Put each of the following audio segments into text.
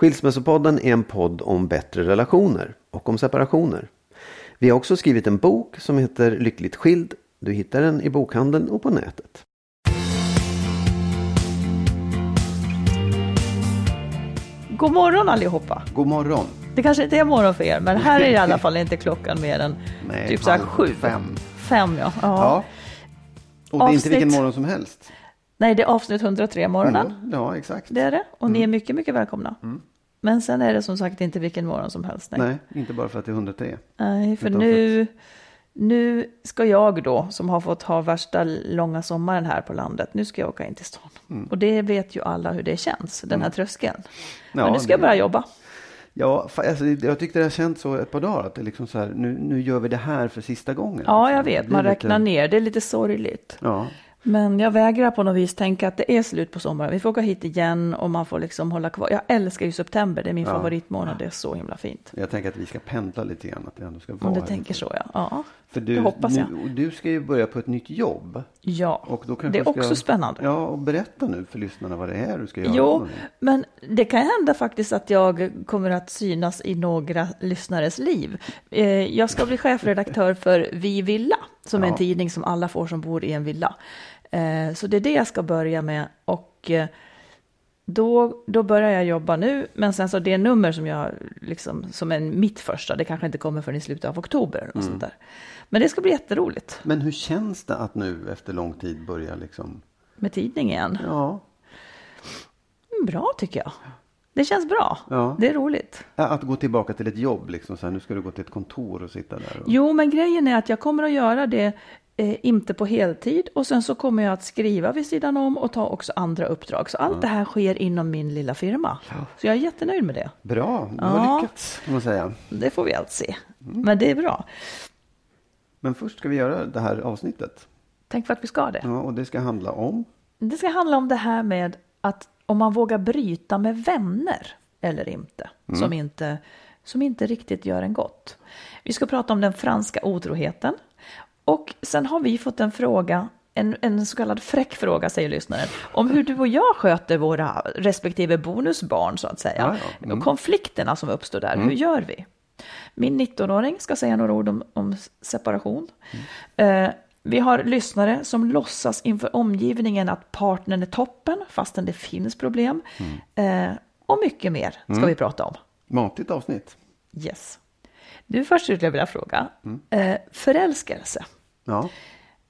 Skilsmässopodden är en podd om bättre relationer och om separationer. Vi har också skrivit en bok som heter Lyckligt skild. Du hittar den i bokhandeln och på nätet. God morgon allihopa. God morgon. Det kanske inte är morgon för er, men här är i alla fall inte klockan mer än Nej, typ så här sju. fem. Fem ja. ja. Ja. Och det är inte Avsnitt- vilken morgon som helst. Nej, det är avsnitt 103 morgonen. Mm, Ja, exakt. Det är det. Och ni är mycket, mycket välkomna. Men sen är det som sagt inte vilken morgon som helst. Nej, Nej, inte bara för att det är 103. Nej för Utan nu, nu ska jag då, som har fått ha värsta långa sommaren här på landet, nu ska jag åka in till stan. Och det vet ju alla hur det känns, den här tröskeln. Ja, Men nu ska jag det- börja jobba. Ja, alltså, jag tyckte det har känt så ett par dagar. Att det är liksom så här, nu, nu gör vi det här för sista gången. Ja, liksom. jag vet, Det är man lite- räknar ner. Det är lite sorgligt. Ja, Men jag vägrar på något vis tänka att det är slut på sommaren. Vi får åka hit igen och man får liksom hålla kvar. Jag älskar ju september, det är min Ja. favoritmånad. Det är så himla fint. jag tänker att vi ska pendla lite grann. Att det ändå ska vara Om du tänker så ja. Ja, För du, det hoppas jag. Nu, du ska ju börja på ett nytt jobb. ja. Och då det är ska, också spännande. Ja, och berätta nu för lyssnarna vad det är du ska göra. Jo, men det kan hända faktiskt att jag kommer att synas i några lyssnares liv. Eh, Jag ska bli chefredaktör för Vi Villa, som är en Ja. tidning som alla får som bor i en villa. Eh, Så det är det jag ska börja med. Och eh, då, då börjar jag jobba nu, men sen så det nummer som jag liksom, som är mitt första, det kanske inte kommer förrän i slutet av oktober. Och sånt där. Men det ska bli jätteroligt Men hur känns det att nu efter lång tid börja liksom... med tidning igen. Ja, Mm, Bra tycker jag. Det känns bra. Ja. Det är roligt. att gå tillbaka till ett jobb liksom. Så här, nu ska du gå till ett kontor och sitta där. Och... Jo, men grejen är att jag kommer att göra det eh, inte på heltid och sen så kommer jag att skriva vid sidan om och ta också andra uppdrag. Så allt det här sker inom min lilla firma. Så jag är jättenöjd med det. Bra, du Ja. har lyckats kan man säga. Det får vi allt se. Men det är bra. Men först ska vi göra det här avsnittet. Tänk för att vi ska det. Ja, och det ska handla om... Det ska handla om det här med att om man vågar bryta med vänner eller inte. Som, inte som inte riktigt gör en gott. Vi ska prata om den franska otroheten. Och sen har vi fått en fråga, en, en så kallad fräck fråga säger lyssnaren, om hur du och jag sköter våra respektive bonusbarn så att säga. Ja, ja. Mm. Konflikterna som uppstår där, hur gör vi? Min 19-åring ska säga några ord om, om separation. Eh, vi har lyssnare som låtsas inför omgivningen att partnern är toppen fastän det finns problem. Eh, och mycket mer ska vi prata om. Matigt avsnitt. Yes. Du först skulle jag vilja fråga. Eh, förälskelse. Ja,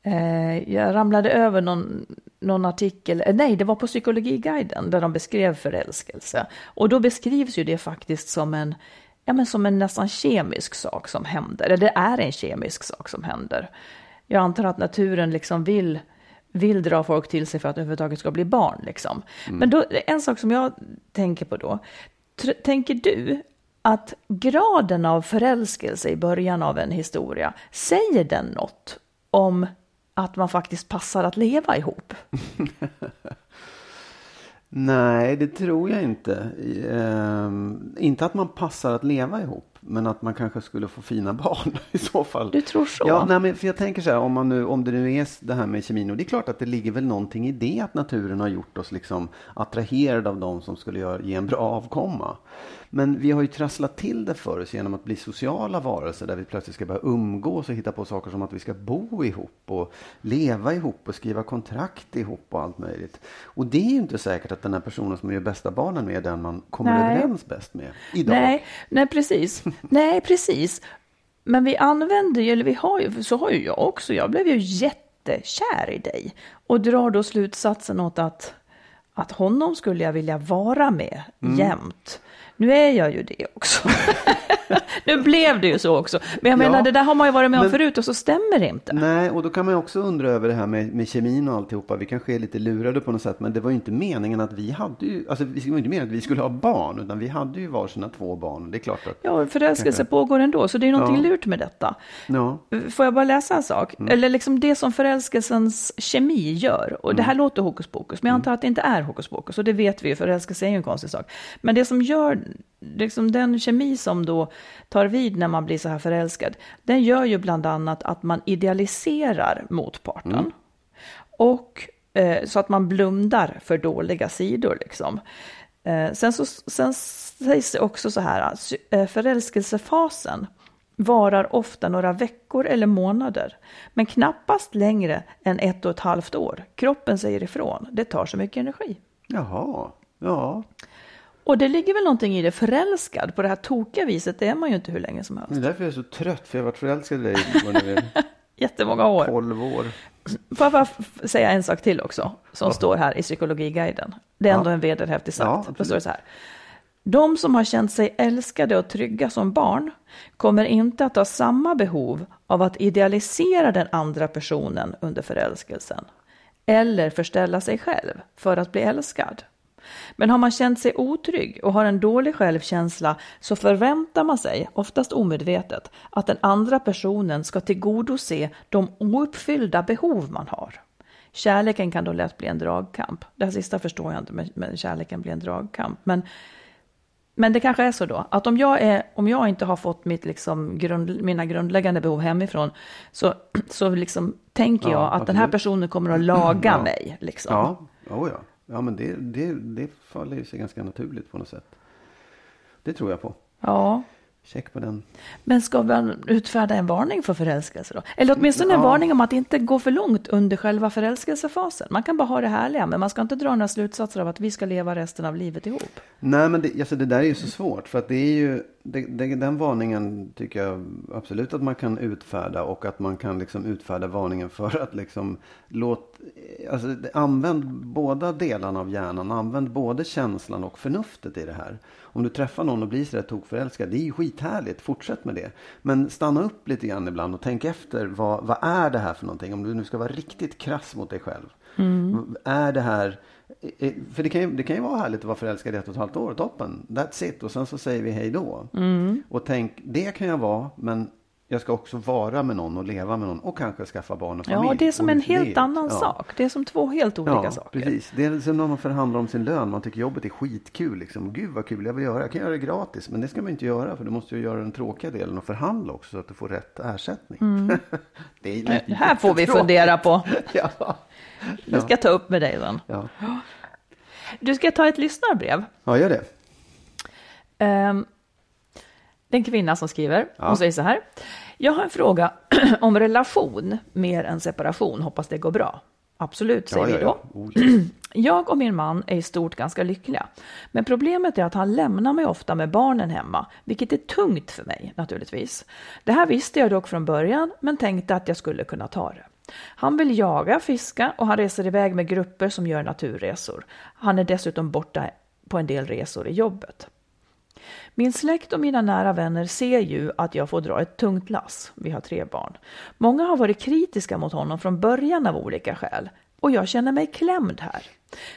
Eh, jag ramlade över någon, någon artikel, eh, nej det var på Psykologiguiden där de beskrev förälskelse. Och då beskrivs ju det faktiskt som en, ja, men som en nästan kemisk sak som händer. Eller det är en kemisk sak som händer. Jag antar att naturen liksom vill vill dra folk till sig för att överhuvudtaget ska bli barn. Liksom. Men då, en sak som jag tänker på då, tänker du att graden av förälskelse i början av en historia, säger den något om att man faktiskt passar att leva ihop? Nej, det tror jag inte. Ehm, inte att man passar att leva ihop, men att man kanske skulle få fina barn i så fall. Du tror så? Ja, nej, men för jag tänker så här, om, man nu, om det nu är det här med kemin, och det är klart att det ligger väl någonting i det att naturen har gjort oss liksom attraherade av de som skulle göra, ge en bra avkomma. Men vi har ju trasslat till det för oss genom att bli sociala varelser där vi plötsligt ska börja umgås och hitta på saker som att vi ska bo ihop och leva ihop och skriva kontrakt ihop och allt möjligt. Och det är ju inte säkert att den här personen som gör bästa barnen med är den man kommer Nej. överens bäst med idag. Nej, nej precis nej, precis. Men vi använder ju, eller vi har ju, så har ju jag också, jag blev ju jättekär i dig. Och drar då slutsatsen åt att, att honom skulle jag vilja vara med jämt. Nu är jag ju det också. nu blev det ju så också. Men jag Ja. menar, det där har man ju varit med om Men- förut och så stämmer det inte. Nej, och då kan man ju också undra över det här med, med kemin och alltihopa. Vi kanske är lite lurade på något sätt, men det var ju inte meningen att vi hade ju, alltså det var ju inte meningen att vi skulle ha barn, utan vi hade ju varsina två barn. Det är klart att, Ja, förälskelse pågår ändå, så det är någonting Ja. lurt med detta. ja. Får jag bara läsa en sak? Eller liksom det som förälskelsens kemi gör. Och det här låter hokus pokus, men jag antar att det inte är hokus pokus. Och det vet vi ju, förälskelse är ju en konstig sak. Men det som gör, liksom den kemi som då tar vid när man blir så här förälskad, den gör ju bland annat att man idealiserar motparten. Och eh, så att man blundar för dåliga sidor liksom. Eh, sen, så, sen sägs det också så här, eh, förälskelsefasen varar ofta några veckor eller månader, men knappast längre än ett och ett halvt år. Kroppen säger ifrån, det tar så mycket energi. Jaha, ja. Och det ligger väl någonting i det, förälskad på det här tokiga viset, det är man ju inte hur länge som helst. Det är därför jag är så trött, för jag har varit förälskad i dig Jättemånga år. 12 år. Får jag bara säga en sak till också, som Ja. står här i Psykologiguiden. Det är ändå Ja. en vederhäftig Ja, sagt. absolut. Då står det så här. De som har känt sig älskade och trygga som barn kommer inte att ha samma behov av att idealisera den andra personen under förälskelsen. Eller förställa sig själv för att bli älskad. Men har man känt sig otrygg och har en dålig självkänsla så förväntar man sig, oftast omedvetet, att den andra personen ska tillgodose de ouppfyllda behov man har. Kärleken kan då lätt bli en dragkamp. Det här sista förstår jag inte, men- kärleken blir en dragkamp. Men, men det kanske är så då, att om jag, är, om jag inte har fått mitt liksom grund, mina grundläggande behov hemifrån, så, så liksom tänker Ja, jag att den här personen kommer att laga Ja. mig. Liksom. Ja, oh ja. ja men det, det, det faller sig ganska naturligt på något sätt. Det tror jag på. ja. Check på den. Men ska man utfärda en varning för förälskelse då? Eller åtminstone en Ja. varning om att inte gå för långt under själva förälskelsefasen. Man kan bara ha det härliga, men man ska inte dra några slutsatser av att vi ska leva resten av livet ihop. Nej, men det, alltså det där är ju så svårt. För att det är ju, det, det, den varningen tycker jag absolut att man kan utfärda. Och att man kan liksom utfärda varningen för att liksom låt, alltså använd båda delarna av hjärnan. Använd både känslan och förnuftet i det här. Om du träffar någon och blir sådär tokförälskad, det är ju skithärligt. Fortsätt med det. Men stanna upp lite grann ibland och tänk efter. Vad, vad är det här för någonting? Om du nu ska vara riktigt krass mot dig själv. Är det här För det kan, ju, det kan ju vara härligt att vara förälskad i ett och ett halvt år, toppen. That's it. Och sen så säger vi hej då. Mm. Och tänk, det kan jag vara, men jag ska också vara med någon och leva med någon och kanske skaffa barn och familj. Ja, det är som en det- helt annan ja. sak. Det är som två helt olika Ja, saker. precis. Det är som när man förhandlar om sin lön. Man tycker jobbet är skitkul. Liksom. Gud vad kul jag vill göra. Jag kan göra det gratis. Men det ska man inte göra. För du måste ju göra den tråkiga delen och förhandla också så att du får rätt ersättning. det är Det Mm. här får vi fundera på. ja. Det ska jag ta upp med dig sen. Ja. Du ska ta ett lyssnarbrev. ja, gör det. Um, det är en kvinna som skriver. Ja. Hon säger så här. Jag har en fråga om relation mer än separation. Hoppas det går bra. Absolut, säger ja, vi då. ja. Oh, ja. Jag och min man är i stort ganska lyckliga. Men problemet är att han lämnar mig ofta med barnen hemma, vilket är tungt för mig naturligtvis. Det här visste jag dock från början, men tänkte att jag skulle kunna ta det. Han vill jaga, fiska och han reser iväg med grupper som gör naturresor. Han är dessutom borta på en del resor i jobbet. Min släkt och mina nära vänner ser ju att jag får dra ett tungt lass. Vi har tre barn. Många har varit kritiska mot honom från början av olika skäl. Och jag känner mig klämd här.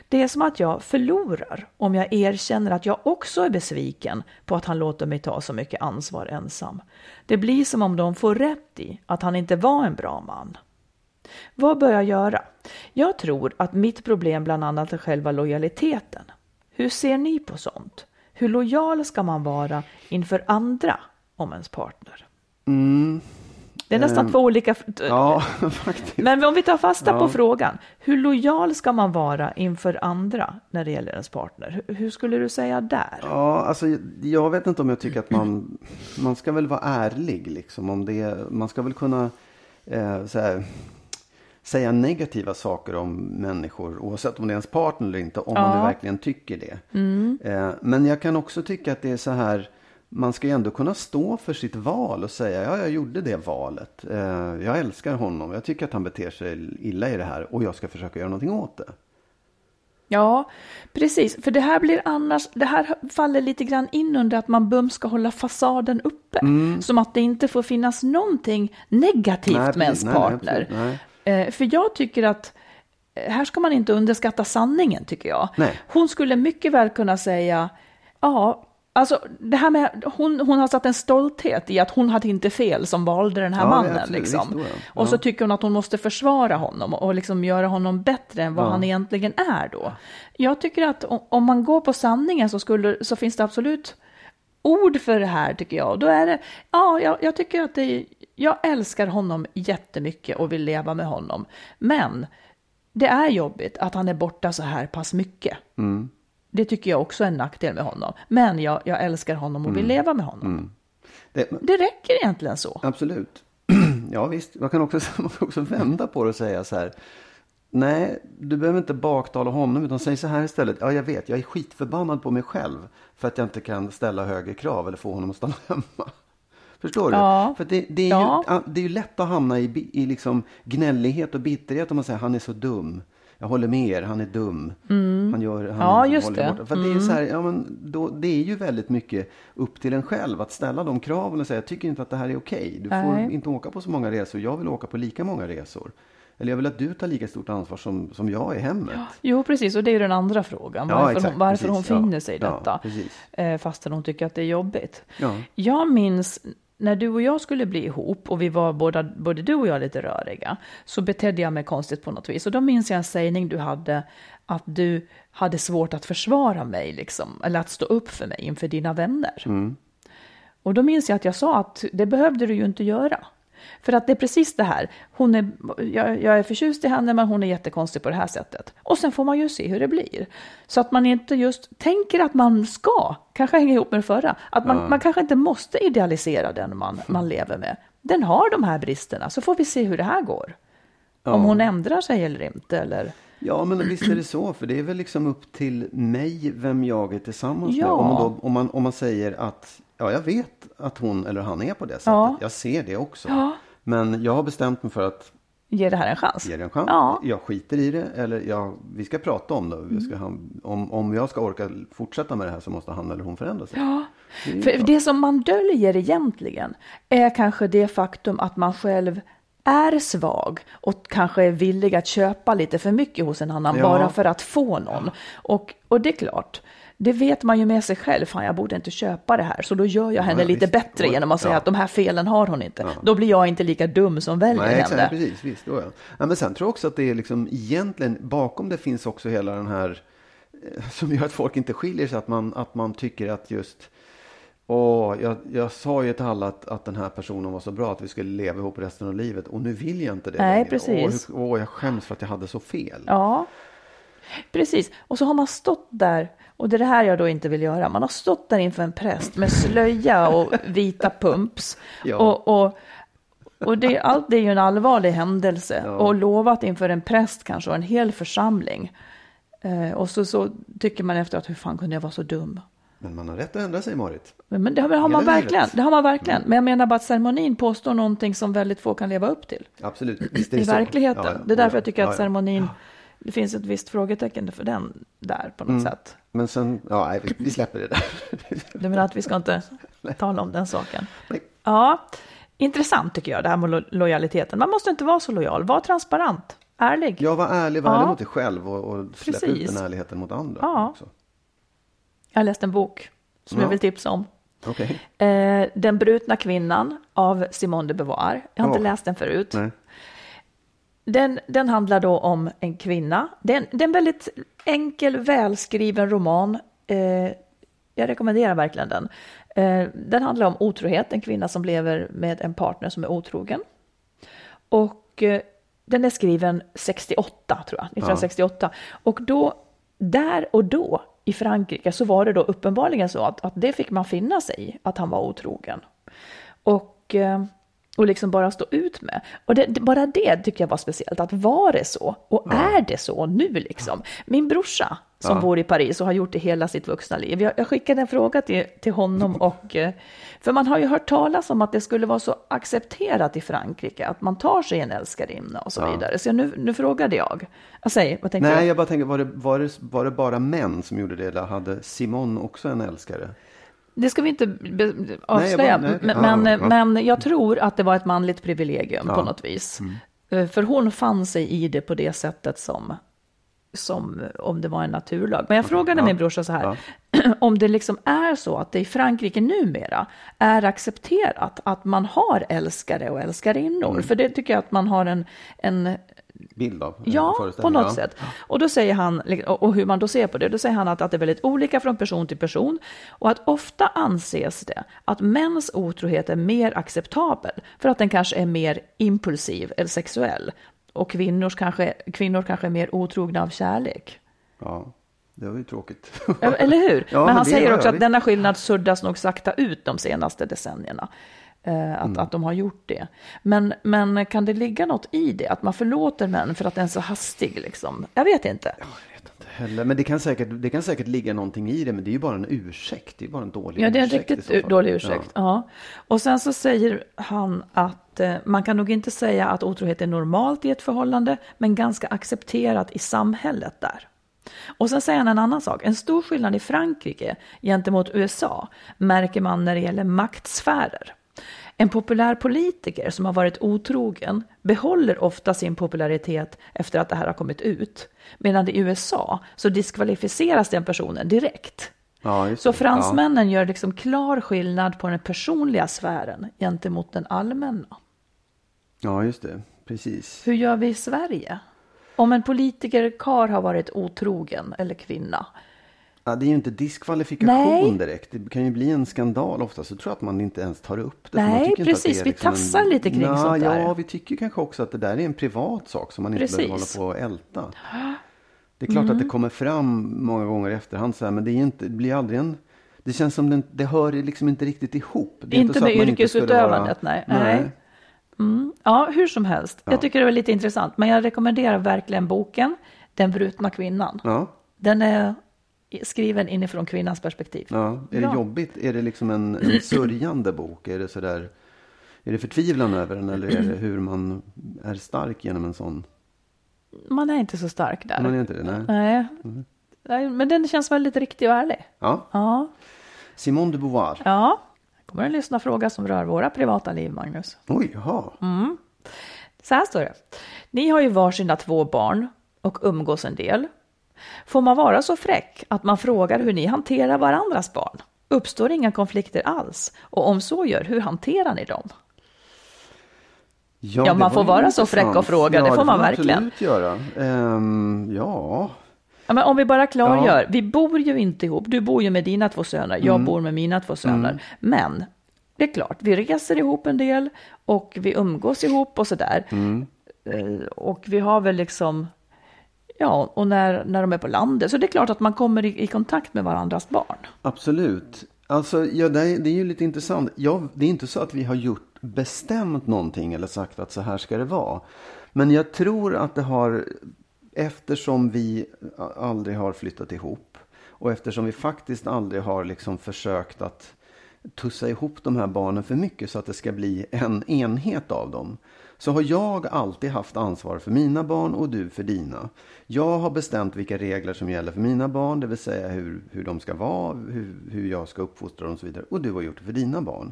Det är som att jag förlorar om jag erkänner att jag också är besviken på att han låter mig ta så mycket ansvar ensam. Det blir som om de får rätt i att han inte var en bra man. Vad bör jag göra? Jag tror att mitt problem bland annat är själva lojaliteten. Hur ser ni på sånt? Hur lojal ska man vara inför andra om ens partner? Mm. Det är nästan Ehm, två olika... Ja, faktiskt. Men om vi tar fasta på Ja. frågan, hur lojal ska man vara inför andra när det gäller ens partner? Hur- Hur skulle du säga där? Ja, alltså jag vet inte om jag tycker att man, man ska väl vara ärlig liksom. Om det, man ska väl kunna eh, så här, säga negativa saker om människor oavsett om det är ens partner eller inte. Om man Ja. nu verkligen tycker det. Eh, men jag kan också tycka att det är så här. Man ska ju ändå kunna stå för sitt val och säga ja, jag gjorde det valet. Eh, jag älskar honom. Jag tycker att han beter sig illa i det här och jag ska försöka göra någonting åt det. Ja, precis. För det här blir annars, det här faller lite grann in under att man bums ska hålla fasaden uppe. Som att det inte får finnas någonting negativt Mm. Nej, med ens Nej, nej, partner. absolut. Nej. Eh, För jag tycker att eh, här ska man inte underskatta sanningen tycker jag. Nej. Hon skulle mycket väl kunna säga, ja, alltså det här med, hon, hon har satt en stolthet i att hon hade inte fel som valde den här Ja, mannen. absolut. liksom. Visst, ja. Och så tycker hon att hon måste försvara honom och liksom göra honom bättre än vad Ja. han egentligen är då. Jag tycker att om, om man går på sanningen så, skulle, så finns det absolut ord för det här tycker jag. Då är det, ja, jag, jag tycker att det, jag älskar honom jättemycket och vill leva med honom. Men det är jobbigt att han är borta så här pass mycket. Mm. Det tycker jag också är en nackdel med honom. Men jag, jag älskar honom och vill Mm. leva med honom. Det, Det räcker egentligen så. Absolut. Ja visst, man kan, också, man kan också vända på det och säga så här. Nej, du behöver inte baktala honom utan säg så här istället. Ja, jag vet, jag är skitförbannad på mig själv för att jag inte kan ställa högre krav eller få honom att stanna hemma. Förstår du? Ja. För det, det, är Ja. ju, det är ju lätt att hamna i, i liksom gnällighet och bitterhet om man säger han är så dum. Jag håller med er, han är dum. Han gör, han Mm. Ja, just det. Mm. För att det är så här, ja, men då, det är ju väldigt mycket upp till en själv att ställa de kraven och säga jag tycker inte att det här är okej. Du får Nej. inte åka på så många resor. Jag vill åka på lika många resor. Eller jag vill att du tar lika stort ansvar som, som jag i hemmet. Jo, precis. Och det är ju den andra frågan. Ja, Varför, exakt, hon, varför precis. hon Ja. finner sig i Ja, detta. precis. eh, fastän hon tycker att det är jobbigt. Ja. Jag minns när du och jag skulle bli ihop och vi var båda, både du och jag lite röriga, så betedde jag mig konstigt på något vis. Och då minns jag en sägning du hade, att du hade svårt att försvara mig, liksom, eller att stå upp för mig inför dina vänner. Och då minns jag att jag sa att det behövde du ju inte göra. För att det är precis det här, hon är, jag, jag är förtjust i henne men hon är jättekonstig på det här sättet. Och sen får man ju se hur det blir. Så att man inte just tänker att man ska, kanske hänga ihop med det förra, att man, man kanske inte måste idealisera den man, man lever med. Den har de här bristerna, så får vi se hur det här går. Om hon ändrar sig eller inte. Eller... Ja, men visst är det så. För det är väl liksom upp till mig vem jag är tillsammans Ja. med. Om man, då, om, man, om man säger att ja, jag vet att hon eller han är på det sättet. Ja. Jag ser det också. Ja. Men jag har bestämt mig för att Ge det här en chans. ge det en chans. Ja. Jag skiter i det. Eller jag, vi ska prata om det. Vi ska, om, om jag ska orka fortsätta med det här så måste han eller hon förändra sig. Ja. Det För klart. det som man döljer egentligen är kanske det faktum att man själv är svag och kanske är villig att köpa lite för mycket hos en annan Ja. bara för att få någon. Och, och det är klart, det vet man ju med sig själv, fan jag borde inte köpa det här, så då gör jag henne Ja, lite visst. bättre genom att säga ja. att de här felen har hon inte. Då blir jag inte lika dum som väljer Nej, henne. exakt, precis, visst, då ja. ja. Men sen tror jag också att det är liksom egentligen, bakom det finns också hela den här, eh, som gör att folk inte skiljer sig, att man, att man tycker att just, åh, jag, jag sa ju till alla att, att den här personen var så bra att vi skulle leva ihop resten av livet och nu vill jag inte det Nej, längre. precis. Åh, hur, åh, jag skäms för att jag hade så fel. Ja, precis. Och så har man stått där, och det är det här jag då inte vill göra, man har stått där inför en präst med slöja och vita pumps. Ja. Och, och, och det, allt det är ju en allvarlig händelse. Ja. Och lovat inför en präst kanske och en hel församling. Eh, och så, så tycker man efteråt, hur fan kunde jag vara så dum? Men man har rätt att ändra sig, Marit. Men, det har, det har man verkligen. Det har man verkligen. Men jag menar bara att ceremonin påstår någonting som väldigt få kan leva upp till. Absolut, visst är det I så. verkligheten. Ja, det är därför ja, jag tycker att ceremonin, det finns ett visst frågetecken för den där på något sätt. Men sen, ja, nej, vi- vi släpper det där. Du menar att vi ska inte tala om den saken? Nej. Ja, intressant tycker jag det här med lo- lojaliteten. Man måste inte vara så lojal, var transparent. ärlig. Ja, var ärlig, var Ja. ärlig mot dig själv och, och släpp ut Precis. den ärligheten mot andra. Ja. Också. Jag har läst en bok som Ja. jag vill tipsa om. Okej. Eh, den brutna kvinnan av Simone de Beauvoir. Jag har inte Åh. läst den förut. Nej. Den, den handlar då om en kvinna. Det är en, det är en väldigt enkel, välskriven roman. Eh, jag rekommenderar verkligen den. Eh, den handlar om otrohet, en kvinna som lever med en partner som är otrogen. Och eh, den är skriven 68, tror jag, 1968. Och då, där och då i Frankrike så var det då uppenbarligen så att, att det fick man finna sig i, att han var otrogen. Och, eh, och liksom bara stå ut med. Och det, bara det tycker jag var speciellt, att var det så? Och är det så nu liksom? Min brorsa som Ja. bor i Paris och har gjort det hela sitt vuxna liv. Jag, jag skickade en fråga till, till honom och... eh, För man har ju hört talas om att det skulle vara så accepterat i Frankrike att man tar sig en älskarinna och så Ja. vidare. Så nu, nu frågade jag. säger, vad tänker Nej, du? jag bara tänker, var det, var, det, var det bara män som gjorde det? Eller hade Simon också en älskare? Det ska vi inte be- avslöja, nej, okej. men, Ja, men, ja. men jag tror att det var ett manligt privilegium på Ja. Mm. något vis. Eh, För hon fann sig i det på det sättet som, som om det var en naturlag. Men jag frågade Ja. min brorsa så här, om det liksom är så att det i Frankrike numera är accepterat att man har älskare och älskarinnor. Mm. För det tycker jag att man har en, en Bild av? Ja, på något ja. sätt. Och då säger han, och hur man då ser på det, då säger han att, att det är väldigt olika från person till person och att ofta anses det att mäns otrohet är mer acceptabel för att den kanske är mer impulsiv eller sexuell och kvinnors kanske, kvinnor kanske är mer otrogna av kärlek. Ja, det var ju tråkigt. Eller hur? Ja, men men han säger ja, också ja, att denna skillnad suddas nog sakta ut de senaste decennierna. Eh, att, Mm. att de har gjort det. Men, men kan det ligga något i det? Att man förlåter män för att den är så hastig liksom? Jag vet inte. Heller. Men det kan, säkert, det kan säkert ligga någonting i det, men det är ju bara en ursäkt. Det är bara en dålig Ja, det är en ursäkt riktigt dålig ursäkt. Ja. Och sen så säger han att att eh, man kan nog inte säga att otrohet är normalt i ett förhållande, men ganska accepterat i samhället där. Och sen säger han en annan sak. En stor skillnad i Frankrike gentemot USA märker man när det gäller maktsfärer. En populär politiker som har varit otrogen behåller ofta sin popularitet efter att det här har kommit ut. Medan i USA så diskvalificeras den personen direkt. Ja, Så det. fransmännen gör liksom klar skillnad på den personliga sfären gentemot den allmänna. Ja. ja, just det. Precis. Hur gör vi i Sverige? Om en politiker kar har varit otrogen eller kvinna. Ja, det är ju inte diskvalifikation Nej. direkt. Det kan ju bli en skandal ofta. Så tror jag att man inte ens tar upp det. Nej, det precis. är Vi liksom tassar lite kring Nå, sånt där. Ja, vi tycker kanske också att det där är en privat sak som man inte behöver hålla Precis. på och älta. Det är klart Mm. att det kommer fram många gånger i efterhand så här, men det, är inte, det blir aldrig en... Det känns som det, det hör liksom inte riktigt ihop. Det är Inte inte skulle yrkesutövandet, vara- nej. Nej. Ja, hur som helst. Ja. Jag tycker det var lite intressant. Men jag rekommenderar verkligen boken Den brutna kvinnan. Ja, Den är skriven inifrån kvinnans perspektiv. ja. Är det Bra. jobbigt? Är det liksom en, en sörjande bok? Är det sådär... Är det förtvivlan över den eller är det hur man är stark genom en sån? Man är inte så stark där. Man är inte det? Nej. Nej. Nej, men den känns väldigt riktig och ärlig. Ja. Ja. Simone de Beauvoir. Ja. Här kommer en lyssnarfråga som rör våra privata liv, Magnus. Oj, jaha. Så här står det. Ni har ju varsina två barn och umgås en del. Får man vara så fräck att man frågar hur ni hanterar varandras barn? Uppstår inga konflikter alls? Och om så gör, hur hanterar ni dem? Ja, det man får vara så fräck och fråga, ja, det får man man verkligen. absolut göra. Ehm, ja, Ja, men om vi bara klargör, vi bor ju inte ihop. Du bor ju med dina två söner, jag Mm. bor med mina två söner. Men det är klart, vi reser ihop en del och vi umgås ihop och sådär. Mm. Eh, Och vi har väl liksom, ja, och när, när de är på landet, så det är klart att man kommer i, i kontakt med varandras barn. absolut. Alltså, ja, det, är, det är ju lite intressant. Ja, det är inte så att vi har gjort bestämt någonting eller sagt att så här ska det vara. Men jag tror att det har, eftersom vi aldrig har flyttat ihop och eftersom vi faktiskt aldrig har liksom försökt att tussa ihop de här barnen för mycket så att det ska bli en enhet av dem. Så har jag alltid haft ansvar för mina barn och du för dina. Jag har bestämt vilka regler som gäller för mina barn, det vill säga hur, hur de ska vara, hur, hur jag ska uppfostra dem och så vidare. Och du har gjort det för dina barn.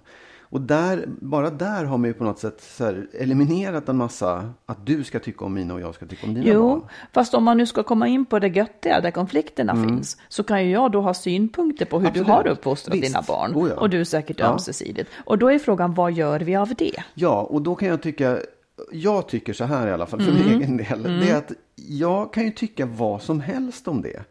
Och där, bara där har man ju på något sätt eliminerat en massa, att du ska tycka om mina och jag ska tycka om dina Jo, barn. fast om man nu ska komma in på det göttiga där konflikterna finns, så kan ju jag då ha synpunkter på hur Mm. Absolut. du har uppfostrat Visst. dina barn. Oh ja. Och du säkert Ja. ömsesidigt. Och då är frågan, vad gör vi av det? Ja, och då kan jag tycka, jag tycker så här i alla fall för min egen del. Det är att jag kan ju tycka vad som helst om det.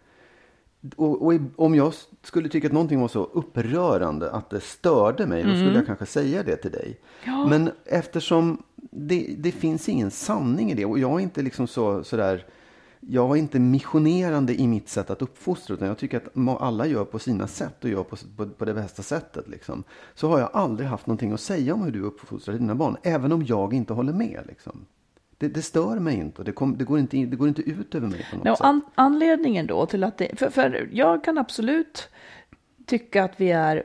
Och, och om jag skulle tycka att någonting var så upprörande att det störde mig, då skulle jag kanske säga det till dig. Men eftersom det, det finns ingen sanning i det och jag är inte liksom så, sådär, jag är inte missionerande i mitt sätt att uppfostra utan jag tycker att alla gör på sina sätt och gör på, på, på det bästa sättet. Liksom. Så har jag aldrig haft någonting att säga om hur du uppfostrar dina barn, även om jag inte håller med. Liksom. Det, det stör mig inte och det, kom, det, går inte in, det går inte ut över mig på något Ja, sätt. an, anledningen då till att det, för, för jag kan absolut tycka att vi är,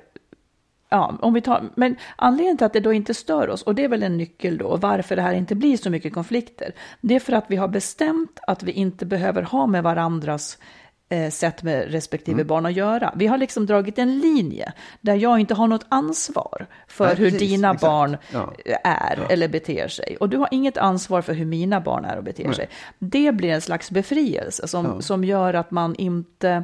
ja, om vi tar, men anledningen till att det då inte stör oss, och det är väl en nyckel då, varför det här inte blir så mycket konflikter, det är för att vi har bestämt att vi inte behöver ha med varandras sätt med respektive Mm. barn att göra. Vi har liksom dragit en linje där jag inte har något ansvar för Nej, hur precis, dina exakt. barn Ja. är eller beter sig. Och du har inget ansvar för hur mina barn är och beter sig. Det blir en slags befrielse som, som gör att man inte...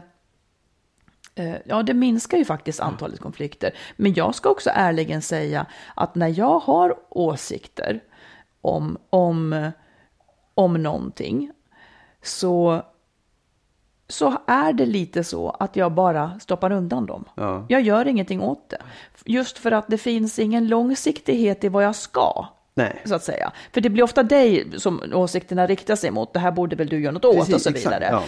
eh, Ja, det minskar ju faktiskt antalet konflikter. Men jag ska också ärligen säga att när jag har åsikter om, om, om någonting så, så är det lite så att jag bara stoppar undan dem. Ja. Jag gör ingenting åt det. Just för att det finns ingen långsiktighet i vad jag ska. Nej. Så att säga. För det blir ofta dig som åsikterna riktar sig mot. Det här borde väl du göra något åt Precis, och så exakt, vidare.